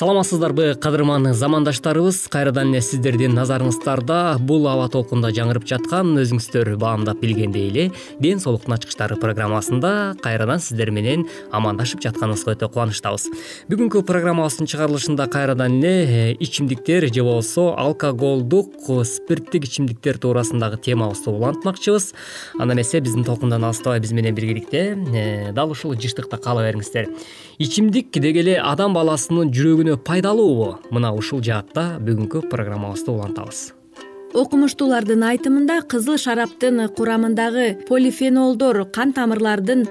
саламатсыздарбы кадырман замандаштарыбыз. Кайрадан эле сиздердин назарыңыздарда бул аба толкунда жаңырып жаткан өзүңүздөр баамдап билгендей эле ден соолуктун ачкычтары программасында кайрадан сиздер менен амандашып жатканыбызга өтө кубанычтабыз. Бүгүнкү программабыздын чыгарылышында кайрадан эле э, ичимдиктер же болбосо алкоголдук спирттик ичимдиктер туурасындагы темабызды улантмакчыбыз. Анда эмесе биздин толкундан алыстабай биз менен биргеликте э, дал ушул жыштыкта кала бериңиздер ичимдик деги эле адам баласынын жүрөгүнө пайдалуубу? Мына ушул жаатта бүгүнкү программабызды улантабыз. Окумуштуулардын айтымында кызыл шараптын курамындагы полифенолдор кан тамырлардын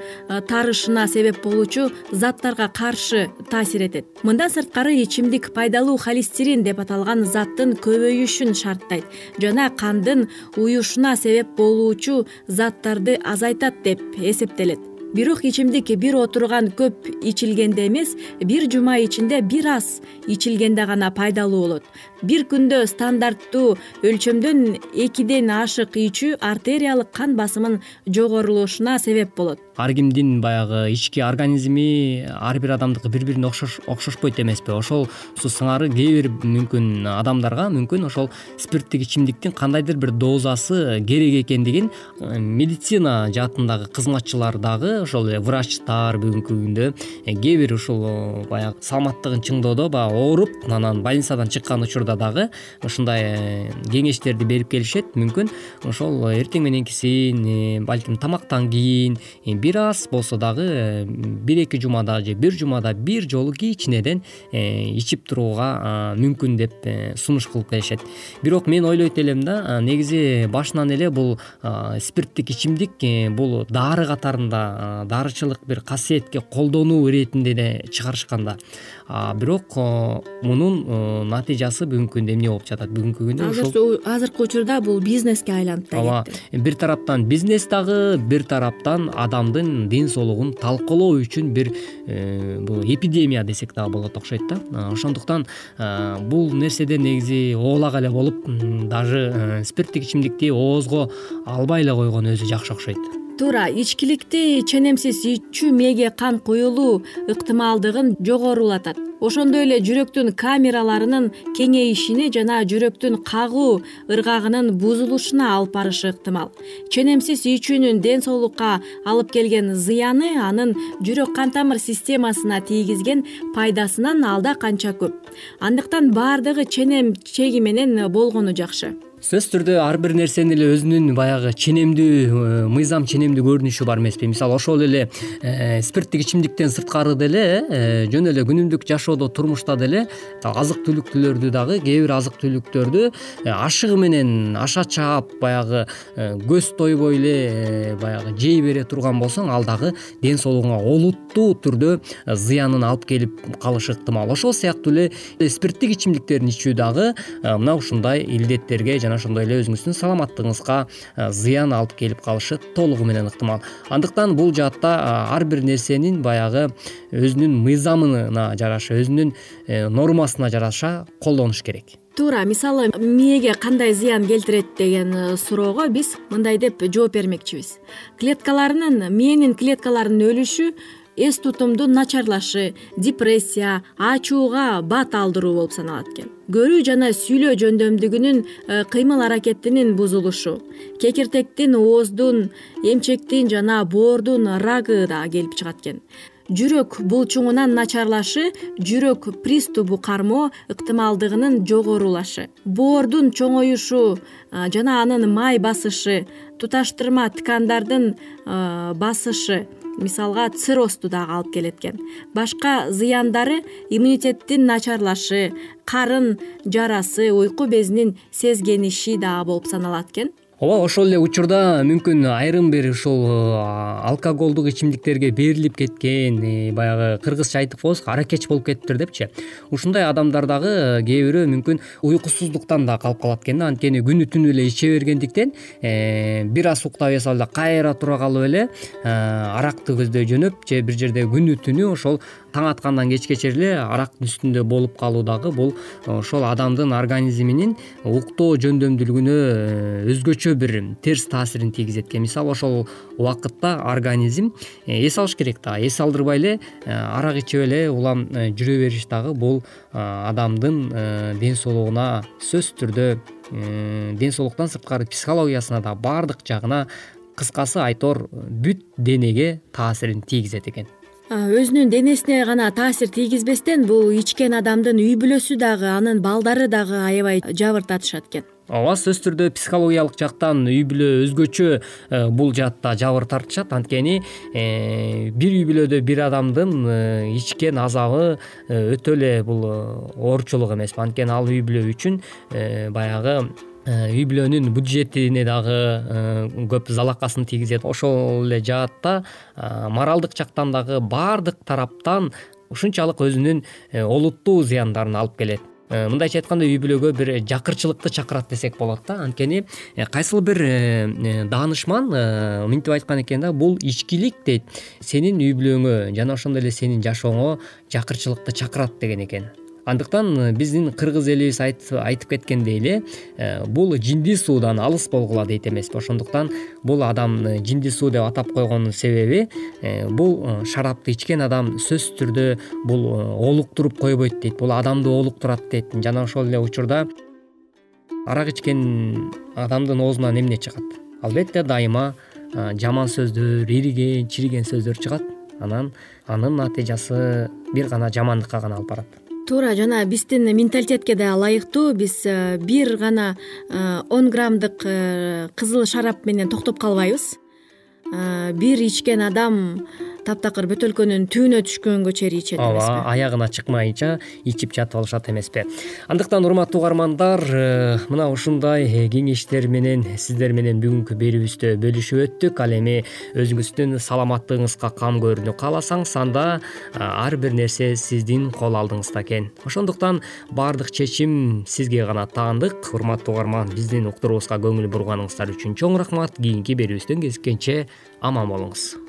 тарышына себеп болуучу заттарга каршы таасир этет. Мындан сырткары ичимдик пайдалуу холестерин деп аталган заттын көбөйүшүн шарттайт. Жана кандын уюшуна себеп болуучу заттарды азайтат деп эсептелет бирок ичимдик бир отурган көп ичилгенде эмес бир жума ичинде бир аз ичилгенде гана пайдалуу болот бир күндө стандарттуу өлчөмдөн экиден ашык ичүү артериялык кан басымын жогорулушуна себеп болот. Ар кимдин баягы ички организми ар бир адамдыкы бири бирине окшошпойт эмеспи. Ошол сыңары кээ бир мүмкүн адамдарга мүмкүн ошол спирттик ичимдиктин кандайдыр бир дозасы керек экендигин э, медицина жаатындагы кызматчылар дагы ошол эле врачтар бүгүнкү күндө э, кээ бир ушул э, баягы саламаттыгын чыңдоодо баягы ооруп анан больницадан чыккан учурда дагы ушундай кеңештерди берип келишет. Мүмкүн ошол эртең мененкисин балким тамактан кийин бир аз болсо дагы э, бир эки жумада же бир жумада бир жолу кичинеден э, ичип турууга мүмкүн деп э, сунуш кылып келишет. Бирок мен ойлойт элем да негизи башынан эле бул спирттик ичимдик бул дары катарында дарычылык бир касиетке колдонуу иретинде да бирок мунун натыйжасы бүгүнкү күндө эмне болуп жатат? Бүгүнкү күндө азыркы учурда бул бизнеске айланып да кетти. ооба бир тараптан бизнес дагы бир тараптан адамдын ден соолугун талкуулоо үчүн бир э, бул эпидемия десек дагы болот окшойт да. Ошондуктан бул нерседен негизи оолак эле болуп даже э, спирттик ичимдикти оозго албай эле койгон өзү жакшы окшойт туура ичкиликти ченемсиз ичүү мээге кан куюлуу ыктымалдыгын жогорулатат. Ошондой эле жүрөктүн камераларынын кеңейишине жана жүрөктүн кагуу ыргагынын бузулушуна алып барышы ыктымал. Ченемсиз ичүүнүн ден соолукка алып келген зыяны анын жүрөк кан тамыр системасына тийгизген пайдасынан алда канча көп. Андыктан баардыгы ченем чеги менен болгону жакшы сөзсүз түрдө ар бир нерсенин эле өзүнүн баягы ченемдүү э, мыйзам ченемдүү көрүнүшү бар эмеспи. Мисалы ошол эле э, спирттик ичимдиктен сырткары деле э, жөн эле күнүмдүк жашоодо турмушта деле азык түлүктөрдү дагы кээ бир азык түлүктөрдү ашыгы менен аша чаап баягы көз тойбой эле баягы жей бере турган болсоң ал дагы ден соолугуңа олуттуу түрдө зыянын алып келип калышы ыктымал ошол сыяктуу эле спирттик ичимдиктерин ичүү дагы мына ушундай илдеттерге ошондой эле өзүңүздүн саламаттыгыңызга зыян алып келип калышы толугу менен ыктымал. Андыктан бул жаатта ар бир нерсенин баягы өзүнүн мыйзамына жараша өзүнүн э, нормасына жараша колдонуш керек. Туура мисалы мээге кандай зыян келтирет деген э, суроого биз мындай деп жооп бермекчибиз. Клеткаларынын мээнин клеткаларынын өлүшү эс тутумдун начарлашы депрессия ачууга бат алдыруу болуп саналат экен. Көрүү жана сүйлөө жөндөмдүгүнүн э, кыймыл аракетинин бузулушу кекиртектин ооздун эмчектин жана боордун рагы дагы келип чыгат экен. Жүрөк булчуңунан начарлашы жүрөк приступу кармоо ыктымалдыгынын жогорулашы боордун чоңоюшу э, жана анын май басышы туташтырма ткандардын э, басышы мисалга циррозду дагы алып келет экен башка зыяндары иммунитеттин начарлашы карын жарасы уйку безинин сезгениши дагы болуп саналат экен ооба ошол эле учурда мүмкүн айрым бир ушул алкоголдук ичимдиктерге берилип кеткен э, баягы кыргызча айтып коебузбу аракеч болуп кетиптир депчи. Ушундай адамдар дагы кээ бирөө мүмкүн уйкусуздуктан да калып калат экен да. Анткени күнү түнү эле иче бергендиктен э, бир аз уктап эс алып эле кайра тура калып эле э, аракты көздөй жөнөп же бир жерде күнү түнү ошол таң аткандан кечке чейин эле арактын үстүндө болуп калуу дагы бул ошол адамдын организминин уктоо жөндөмдүүлүгүнө өзгөчө бир терс таасирин тийгизет экен. Мисалы ошол убакытта организм э, эс алыш керек да. Эс алдырбай эле э, арак ичип эле улам э, жүрө бериш дагы бул адамдын ден соолугуна сөзсүз түрдө ден соолуктан сырткары психологиясына да баардык жагына кыскасы айтор бүт денеге таасирин тийгизет экен өзүнүн денесине гана таасир тийгизбестен бул ичкен адамдын үй бүлөсү дагы анын балдары дагы аябай жабыртатышат экен. Ооба сөзсүз түрдө психологиялык жактан үй бүлө өзгөчө э, бул жаатта жабыр тартышат. Анткени э, бир үй бүлөдө бир адамдын э, ичкен азабы өтө эле бул оорчулук эмеспи анткени ал үй бүлө үчүн баягы үй бүлөнүн бюджетине дагы э, көп залакасын тийгизет. Ошол эле жаатта э, моралдык жактан дагы баардык тараптан ушунчалык өзүнүн олуттуу зыяндарын алып келет. Мындайча айтканда үй бүлөгө бир жакырчылыкты чакырат десек болот да. Анткени кайсыл бир даанышман мынтип айткан экен да бул ичкилик дейт. Сенин үй бүлөңө жана ошондой эле сенин жашооңо жакырчылыкты чакырат деген экен андыктан э, биздин кыргыз элибиз айтып кеткендей эле э, бул жинди суудан алыс болгула дейт эмеспи ошондуктан бул адам э, жинди суу деп атап койгонунун себеби бул шарапты ичкен адам сөзсүз түрдө бул олуктуруп койбойт дейт бул адамды олуктурат дейт. Жана ошол эле учурда арак ичкен адамдын оозунан эмне чыгат? Албетте дайыма жаман сөздөр ириген чириген сөздөр чыгат. Анан анын натыйжасы бир гана жамандыкка гана алып барат туура жана биздин менталитетке да ылайыктуу. Биз э, бир гана э, он граммдык э, кызыл шарап менен токтоп калбайбыз. Бир ичкен адам таптакыр бөтөлкөнүн түбүнө түшкөнгө чейин ичет эмеспи? ооба аягына чыкмайынча ичип жатып алышат эмеспи. Андыктан урматтуу угармандар э, мына ушундай э, кеңештер менен сиздер менен бүгүнкү берүүбүздө бөлүшүп өттүк. Ал эми өзүңүздүн саламаттыгыңызга кам көрүүнү кааласаңыз анда ар бир нерсе сиздин кол алдыңызда экен. Ошондуктан баардык чечим сизге гана таандык. Урматтуу угарман биздин уктуруубузга көңүл бурганыңыздар үчүн чоң рахмат. Кийинки берүүбүздөн кезишкенче аман болуңуз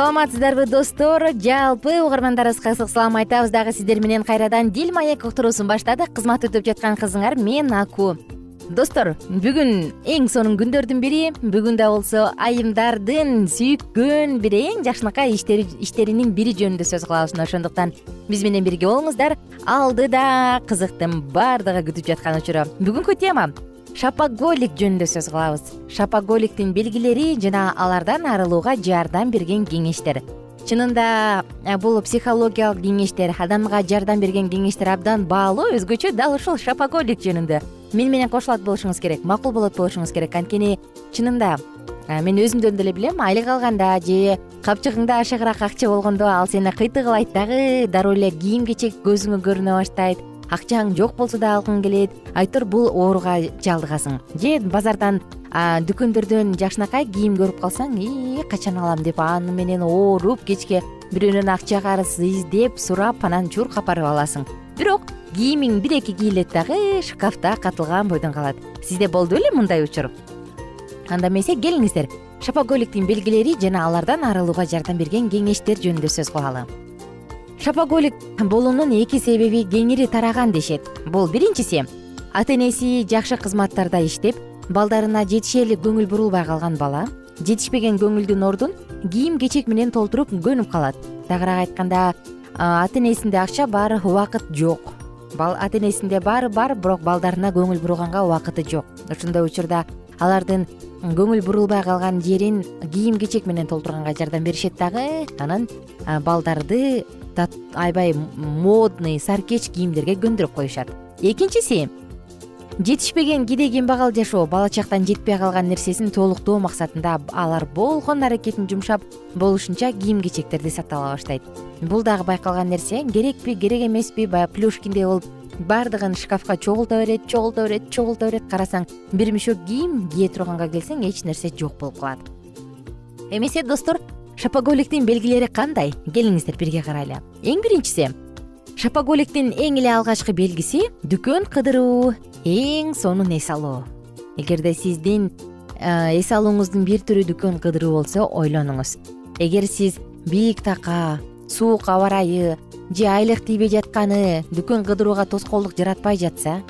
саламатсыздарбы достор? Жалпы угармандарыбызга ысык салам айтабыз. Дагы сиздер менен кайрадан дил маек уктуруусун баштадык. Кызмат өтөп жаткан кызыңар мен аку. Достор бүгүн эң сонун күндөрдүн бири. Бүгүн да болсо айымдардын сүйүккөн бир эң жакшынакай иштеринин бири жөнүндө сөз кылабыз. Мына ошондуктан биз менен бирге болуңуздар. Алдыда кызыктын баардыгы күтүп жаткан учуру. Бүгүнкү тема шапоголик жөнүндө сөз кылабыз. Шапоголиктин белгилери жана алардан арылууга жардам берген кеңештер. Чынында э, бул психологиялык кеңештер адамга жардам берген кеңештер абдан баалуу өзгөчө дал ушул шапоголик жөнүндө. Мени менен кошулат болушуңуз керек макул болот болушуңуз керек. Анткени чынында э, мен өзүмдөн деле билем айлык алганда же капчыгыңда ашыгыраак акча болгондо ал сени кыйтыгылайт дагы дароо эле кийим кечек көзүңө көрүнө баштайт акчаң жок болсо да алгың келет. Айтор бул ооруга чалдыгасың же базардан дүкөндөрдөн жакшынакай кийим көрүп калсаң ии качан алам деп аны менен ооруп кечке бирөөнөн акча карыз издеп сурап анан чуркап барып аласың. Бирок кийимиң бир эки кийилет дагы шкафта катылган бойдон калат. Сизде болду беле мындай учур. Анда эмесе келиңиздер. Шапоголиктин белгилери жана алардан арылууга жардам берген кеңештер жөнүндө сөз кылалы шапоголик болуунун эки себеби кеңири тараган дешет. Бул биринчиси ата энеси жакшы кызматтарда иштеп балдарына жетише элек көңүл бурулбай калган бала жетишпеген көңүлдүн ордун кийим кечек менен толтуруп көнүп калат. Тагыраак айтканда ата энесинде акча бар убакыт жок. Ата энесинде баары бар бирок балдарына көңүл бурганга убакыты жок. Ошондой учурда алардын көңүл бурулбай калган жерин кийим кечек менен толтурганга жардам беришет дагы анан балдарды аябай модный саркеч кийимдерге көндүрүп коюшат. Экинчиси жетишпеген киде кембагал жашоо бала чактан жетпей калган нерсесин толуктоо максатында алар болгон аракетин жумшап болушунча кийим кечектерди сатып ала баштайт. Бул дагы байкалган нерсе керекпи керек эмеспи баягы плюшкиндей болуп баардыгын шкафка чогулта берет чогулта берет чогулта берет карасаң бир мешок кийим кие турганга келсең эч нерсе жок болуп калат. Эмесе достор шопоголиктин белгилери кандай? Келиңиздер бирге карайлы. Эң биринчиси шопоголиктин эң эле алгачкы белгиси дүкөн кыдыруу эң сонун эс алуу. Эгерде сиздин эс алууңуздун бир түрү дүкөн кыдыруу болсо ойлонуңуз. Эгер сиз бийик така суук аба ырайы же айлык тийбей жатканы дүкөн кыдырууга тоскоолдук жаратпай жатса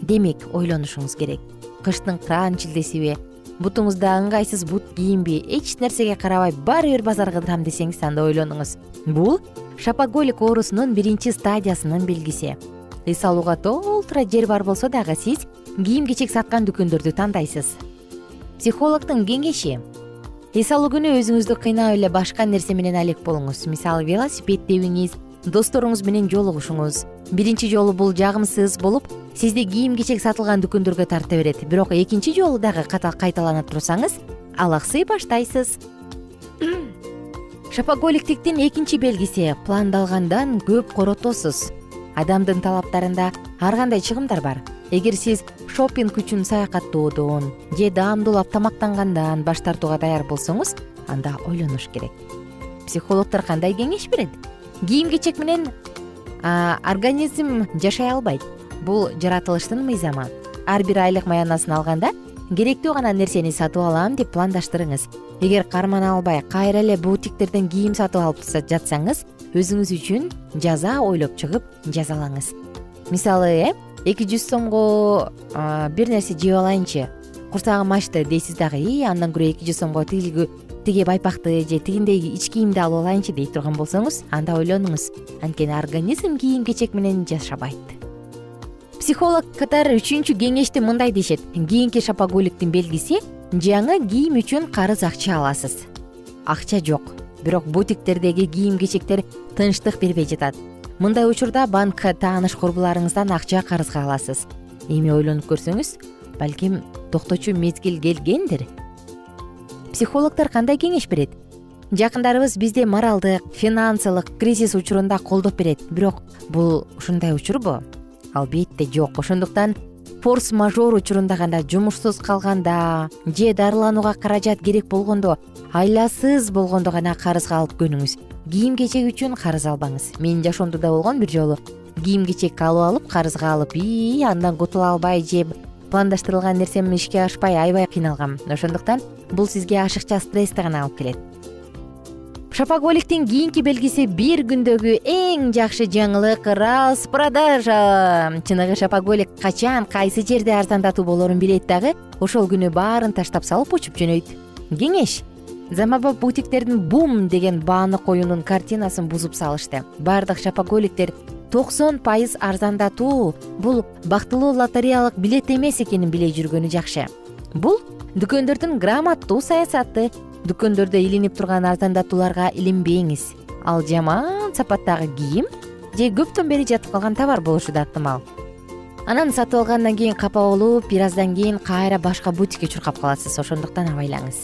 демек ойлонушуңуз керек. Кыштын кыраан чилдесиби бутуңузда ыңгайсыз бут кийимби эч нерсеге карабай баары бир базар кыдырам десеңиз анда ойлонуңуз. Бул шопоголик оорусунун биринчи стадиясынын белгиси. Эс алууга толтура жер бар болсо дагы сиз кийим кечек саткан дүкөндөрдү тандайсыз. Психологдун кеңеши. Эс алуу күнү өзүңүздү кыйнап эле башка нерсе менен алек болуңуз. Мисалы велосипед тебиңиз досторуңуз менен жолугушуңуз биринчи жолу бул жагымсыз болуп сизди кийим кечек сатылган дүкөндөргө тарта берет. Бирок экинчи жолу дагы кайталана турсаңыз алаксый баштайсыз. Шопоголиктиктин экинчи белгиси пландалгандан көп коротосуз. Адамдын талаптарында ар кандай чыгымдар бар. Эгер сиз шоппинг үчүн саякаттоодон же даамдуулап тамактангандан баш тартууга даяр болсоңуз анда ойлонуш керек. Психологдор кандай кеңеш берет кийим кечек менен организм жашай албайт. Бул жаратылыштын мыйзамы. Ар бир айлык маянасын алганда керектүү гана нерсени сатып алам деп пландаштырыңыз. Эгер кармана албай кайра эле бутиктерден кийим сатып алып жатсаңыз өзүңүз үчүн жаза ойлоп чыгып жазалаңыз. Мисалы э эки жүз сомго бир нерсе жеп алайынчы. Курсагым ачты дейсиз дагы и андан көрө эки жүз сомго тиги байпакты же тигиндей ич кийимди алып алайынчы дей турган болсоңуз анда ойлонуңуз. Анткени организм кийим кечек менен жашабайт. Психологдор үчүнчү кеңешти мындай дешет. Кийинки шопоголиктин белгиси жаңы кийим үчүн карыз акча аласыз. Акча жок бирок бутиктердеги кийим кечектер тынчтык бербей жатат. Мындай учурда банкка тааныш курбуларыңыздан акча карызга аласыз. Эми ойлонуп көрсөңүз балким токточу мезгил келгендир психологдор кандай кеңеш берет? Жакындарыбыз бизди моралдык финансылык кризис учурунда колдоп берет. Бирок бул ушундай учурбу? Албетте жок. Ошондуктан форс мажор учурунда гана жумушсуз калганда же дарыланууга каражат керек болгондо айласыз болгондо гана карызга алып көнүңүз. Кийим кечек үчүн карыз албаңыз. Менин жашоомдо да болгон бир жолу кийим кечек алып алып карызга алып ии андан кутула албай же пландаштырылган нерсем ишке ашпай аябай кыйналгам. Ошондуктан бул сизге ашыкча стрессти гана алып келет. Шопоголиктин кийинки белгиси бир күндөгү эң жакшы жаңылык распродажа. Чыныгы шопоголик качан кайсы жерде арзандатуу болоорун билет дагы ошол күнү баарын таштап салып учуп жөнөйт. Кеңеш заманбап бутиктердин бум деген баанык коюунун картинасын бузуп салышты. Баардык шопоголиктер токсон пайыз арзандатуу бул бактылуу лотереялык билет эмес экенин биле жүргөнү жакшы. Бул дүкөндөрдүн грамоттуу саясаты дүкөндөрдө илинип турган арзандатууларга илинбеңиз ал жаман сапаттагы кийим же көптөн бери жатып калган товар болушу да ыктымал. Анан сатып алгандан кийин капа болуп бир аздан кийин кайра башка бутикке чуркап каласыз ошондуктан абайлаңыз.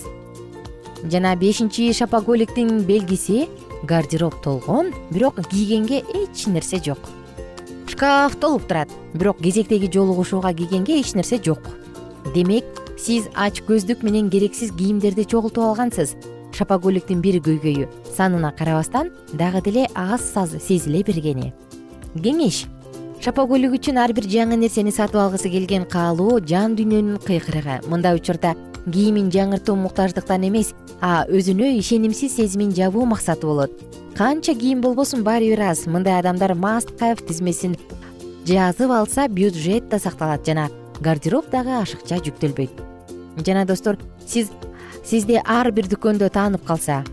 Жана бешинчи шопоголиктин белгиси гардероб толгон бирок кийгенге эч нерсе жок. Шкаф толуп турат бирок кезектеги жолугушууга кийгенге эч нерсе жок. Демек сиз ач көздүк менен керексиз кийимдерди чогултуп алгансыз. Шопоголиктин бир көйгөйү санына карабастан дагы деле аз сезиле бергени. Кеңеш шопоголик үчүн ар бир жаңы нерсени сатып алгысы келген каалоо жан дүйнөнүн кыйкырыгы. Мындай учурда кийимин жаңыртуу муктаждыктан эмес а өзүнө ишенимсиз сезимин жабуу максаты болот. Канча кийим болбосун баары бир аз. Мындай адамдар маст кайф тизмесин жазып алса бюджет да сакталат жана гардероб дагы ашыкча жүктөлбөйт. Жана достор сиз сизди ар бир дүкөндө таанып калса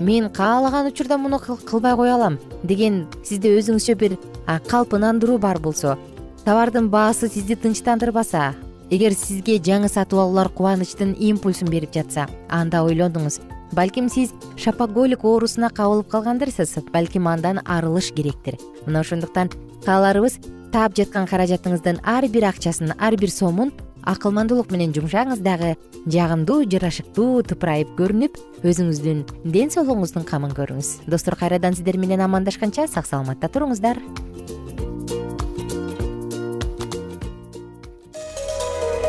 мен каалаган учурда муну кылбай кое алам деген сизде өзүңүзчө бир калпынандыруу бар болсо товардын баасы сизди тынчтандырбаса эгер сизге жаңы сатып алуулар кубанычтын импульсун берип жатса анда ойлонуңуз балким сиз шапоголик оорусуна кабылып калгандырсыз балким андан арылыш керектир. Мына ошондуктан кааларыбыз таап жаткан каражатыңыздын ар бир акчасын ар бир сомун акылмандуулук менен жумшаңыз дагы жагымдуу жарашыктуу тыпырайып көрүнүп өзүңүздүн ден соолугуңуздун камын көрүңүз. Достор кайрадан сиздер менен амандашканча сак саламатта туруңуздар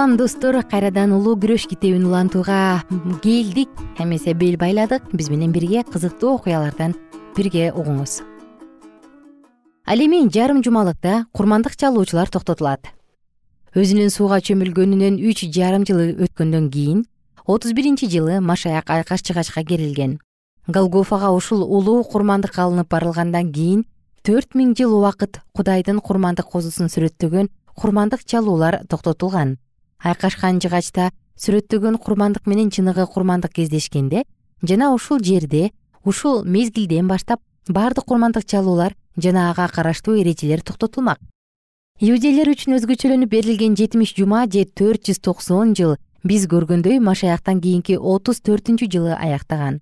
салам достор кайрадан улуу күрөш китебин улантууга келдик. Эмесе бел байладык. Биз менен бирге кызыктуу окуялардан бирге угуңуз. Ал эми жарым жумалыкта курмандык чалуучулар токтотулат. Өзүнүн сууга чөмүлгөнүнөн үч жарым жыл өткөндөн кийин отуз биринчи жылы машаяк айкаш жыгачка керилген. Голгофага ушул улуу курмандык алынып барылгандан кийин төрт миң жыл убакыт кудайдын курмандык козусун сүрөттөгөн курмандык чалуулар токтотулган айкашкан жыгачта сүрөттөгөн курмандык менен чыныгы курмандык кездешкенде жана ушул жерде ушул мезгилден баштап баардык курмандык чалуулар жана ага караштуу эрежелер токтотулмак. Иудейлер үчүн өзгөчөлөнүп берилген жетимиш жума же төрт жүз токсон жыл биз көргөндөй машаяктан кийинки отуз төртүнчү жылы аяктаган.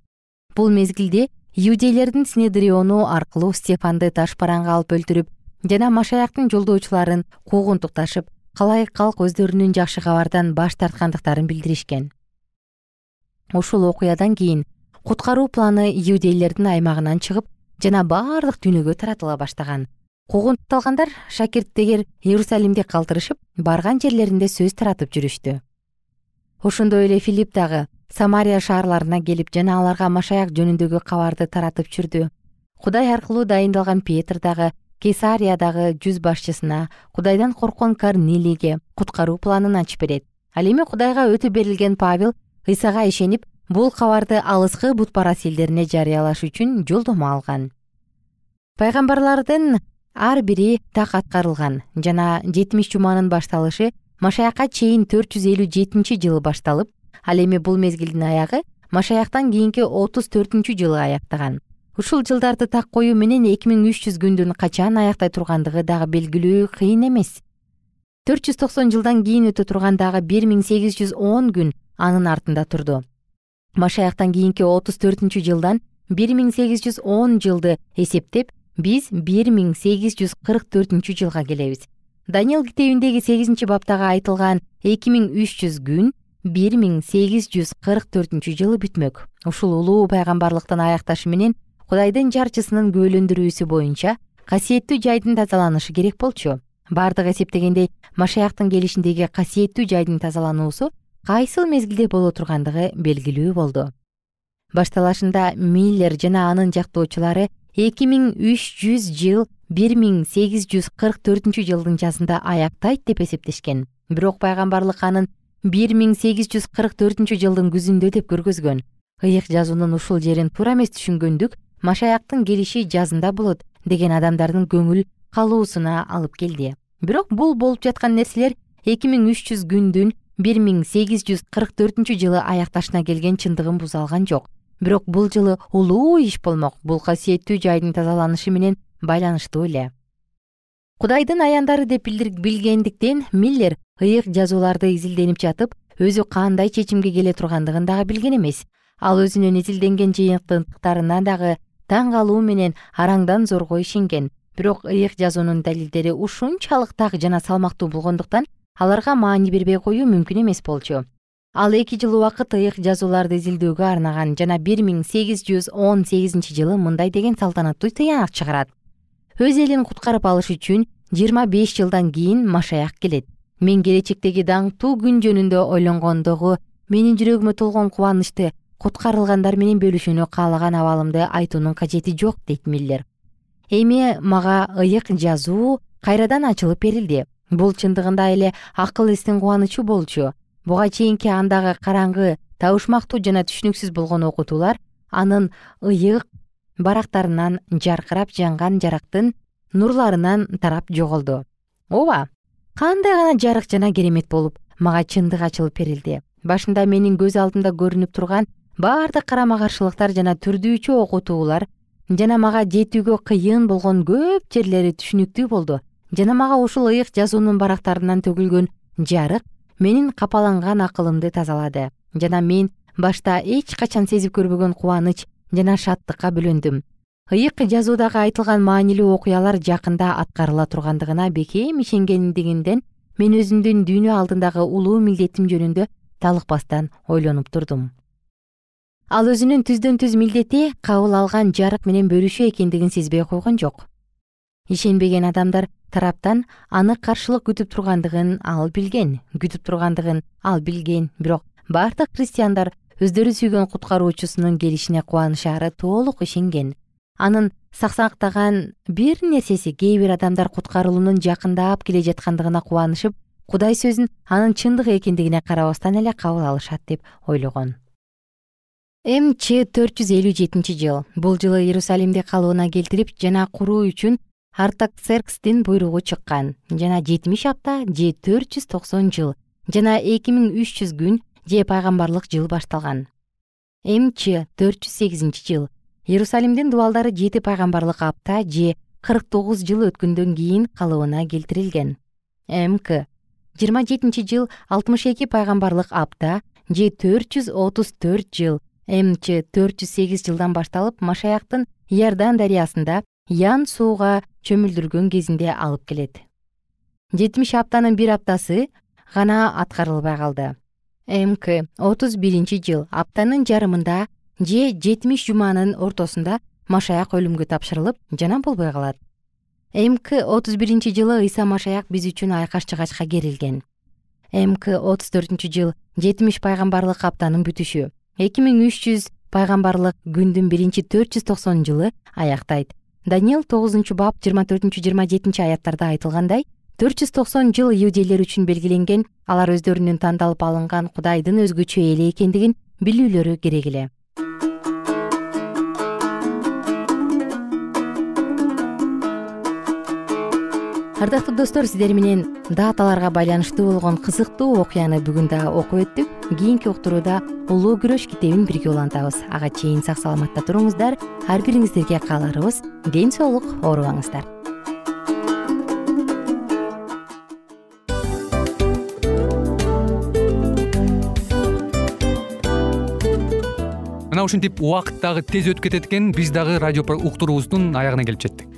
Бул мезгилде иудейлердин снедриону аркылуу стефанды таш бараңга алып өлтүрүп жана машаяктын жолдоочуларын куугунтукташып калайык калк өздөрүнүн жакшы кабардан баш тарткандыктарын билдиришкен. Ушул окуядан кийин куткаруу планы иудейлердин аймагынан чыгып жана баардык дүйнөгө таратыла баштаган. Куугунтукталгандар шакирттегер иерусалимди калтырышып барган жерлеринде сөз таратып жүрүштү. Ошондой эле филипп дагы самария шаарларына келип жана аларга машаяк жөнүндөгү кабарды таратып жүрдү. Кудай аркылуу дайындалган петр дагы кесариядагы жүз башчысына кудайдан корккон корнилийге куткаруу планын ачып берет. Ал эми кудайга өтүп берилген павел ыйсага ишенип бул кабарды алыскы бутпарас элдерине жарыялаш үчүн жолдомо алган. Пайгамбарлардын ар бири так аткарылган. Жана жетимиш жуманын башталышы машаякка чейин төрт жүз элүү жетинчи жылы башталып ал эми бул мезгилдин аягы машаяктан кийинки отуз төртүнчү жылы аяктаган ушул жылдарды так коюу менен эки миң үч жүз күндүн качан аяктай тургандыгы дагы белгилөө кыйын эмес. төрт жүз токсон жылдан кийин өтө турган дагы бир миң сегиз жүз он күн анын артында турду. Машаяктан кийинки отуз төртүнчү жылдан бир миң сегиз жүз он жылды эсептеп биз бир миң сегиз жүз кырк төртүнчү жылга келебиз. Даниил китебиндеги сегизинчи баптагы айтылган эки миң үч жүз күн бир миң сегиз жүз кырк төртүнчү жылы бүтмөк. Ушул улуу пайгамбарлыктын аякташы менен кудайдын жарчысынын күбөлөндүрүүсү боюнча касиеттүү жайдын тазаланышы керек болчу. Баардык эсептегендей машаяктын келишиндеги касиеттүү жайдын тазалануусу кайсыл мезгилде боло тургандыгы белгилүү болду. Башталашында миллер жана анын жактоочулары эки миң үч жүз жыл бир миң сегиз жүз кырк төртүнчү жылдын жазында аяктайт деп эсептешкен. Бирок пайгамбарлык анын бир миң сегиз жүз кырк төртүнчү жылдын күзүндө деп көргөзгөн. Ыйык жазуунун ушул жерин туура эмес түшүнгөндүк машаяктын келиши жазында болот деген адамдардын көңүл калуусуна алып келди. Бирок бул болуп жаткан нерселер эки миң үч жүз күндүн бир миң сегиз жүз кырк төртүнчү жылы аякташына келген чындыгын буза алган жок. Бирок бул жылы улуу иш болмок бул касиеттүү жайдын тазаланышы менен байланыштуу эле. Кудайдын аяндары деп билгендиктен миллер ыйык жазууларды изилденип жатып өзү кандай чечимге келе тургандыгын дагы билген эмес. Ал өзүнүн изилденген жыйынтыктарына дагы таң калуу менен араңдан зорго ишенген. Бирок ыйык жазуунун далилдери ушунчалык так жана салмактуу болгондуктан аларга маани бербей коюу мүмкүн эмес болчу. Ал эки жыл убакыт ыйык жазууларды изилдөөгө арнаган жана бир миң сегиз жүз он сегизинчи жылы мындай деген салтанаттуу тыянак чыгарат. Өз элин куткарып алыш үчүн жыйырма беш жылдан кийин машаяк келет. Мен келечектеги даңктуу күн жөнүндө ойлонгондогу менин жүрөгүмө толгон кубанычты куткарылгандар менен бөлүшүүнү каалаган абалымды айтуунун кажети жок дейт миллер эми мага ыйык жазуу кайрадан ачылып берилди. Бул чындыгында эле акыл эстин кубанычы болчу. Буга чейинки андагы караңгы табышмактуу жана түшүнүксүз болгон окутуулар анын ыйык барактарынан жаркырап жанган жарыктын нурларынан тарап жоголду. Ооба кандай гана жарык жана керемет болуп мага чындык ачылып берилди. Башында менин көз алдымда көрүнүп турган баардык карама каршылыктар жана түрдүүчү окутуулар жана мага жетүүгө кыйын болгон көп жерлери түшүнүктүү болду. Жана мага ушул ыйык жазуунун барактарынан төгүлгөн жарык менин капаланган акылымды тазалады. Жана мен башта эч качан сезип көрбөгөн кубаныч жана шаттыкка бөлөндүм. Ыйык жазуудагы айтылган маанилүү окуялар жакында аткарыла тургандыгына бекем ишенгендигимден мен өзүмдүн дүйнө алдындагы улуу милдетим жөнүндө талыкпастан ойлонуп турдум ал өзүнүн түздөн түз милдети кабыл алган жарык менен бөлүшүү экендигин сезбей койгон жок. Ишенбеген адамдар тараптан аны каршылык күтүп тургандыгын ал билген күтүп тургандыгын ал билген. Бирок баардык христиандар өздөрү сүйгөн куткаруучусунун келишине кубанышаары толук ишенген. Анын саксактаган бир нерсеси кээ бир адамдар куткарылуунун жакындап келе жаткандыгына кубанышып кудай сөзүн анын чындык экендигине карабастан эле кабыл алышат деп ойлогон мч төрт жүз элүү жетинчи жыл. Бул жылы иерусалимди калыбына келтирип жана куруу үчүн артаксеркстин буйругу чыккан. Жана жетимиш апта же төрт жүз токсон жыл жана эки миң үч жүз күн же пайгамбарлык жыл башталган. Мч төрт жүз сегизинчи жыл. Иерусалимдин дубалдары жети пайгамбарлык апта же кырк тогуз жыл өткөндөн кийин калыбына келтирилген. Мк жыйырма жетинчи жыл алтымыш эки пайгамбарлык апта же төрт жүз отуз төрт жыл мч төрт жүз сегиз жылдан башталып машаяктын иордан дарыясында ян сууга чөмүлдүргөн кезинде алып келет. Жетимиш аптанын бир аптасы гана аткарылбай калды. Мк отуз биринчи жыл аптанын жарымында же жетимиш жуманын ортосунда машаяк өлүмгө тапшырылып жана болбой калат. Мк отуз биринчи жылы ыйса машаяк биз үчүн айкаш жыгачка керилген. Мк отуз төртүнчү жыл жетимиш пайгамбарлык аптанын бүтүшү эки миң үч жүз пайгамбарлык күндүн биринчи төрт жүз токсон жылы аяктайт. Даниил тогузунчу бап жыйырма төртүнчү жыйырма жетинчи аяттарда айтылгандай төрт жүз токсон жыл иудейлер үчүн белгиленген алар өздөрүнүн тандалып алынган кудайдын өзгөчө эли экендигин билүүлөрү керек эле ардактуу достор сиздер менен даталарга байланыштуу болгон кызыктуу окуяны бүгүн да окуп өттүк. Кийинки уктурууда улуу күрөш китебин бирге улантабыз. Ага чейин сак саламатта туруңуздар. Ар бириңиздерге кааларыбыз. Ден соолук оорубаңыздар. Мына ушинтип убакыт дагы тез өтүп кетет экен. Биз дагы радио уктуруубуздун аягына келип жеттик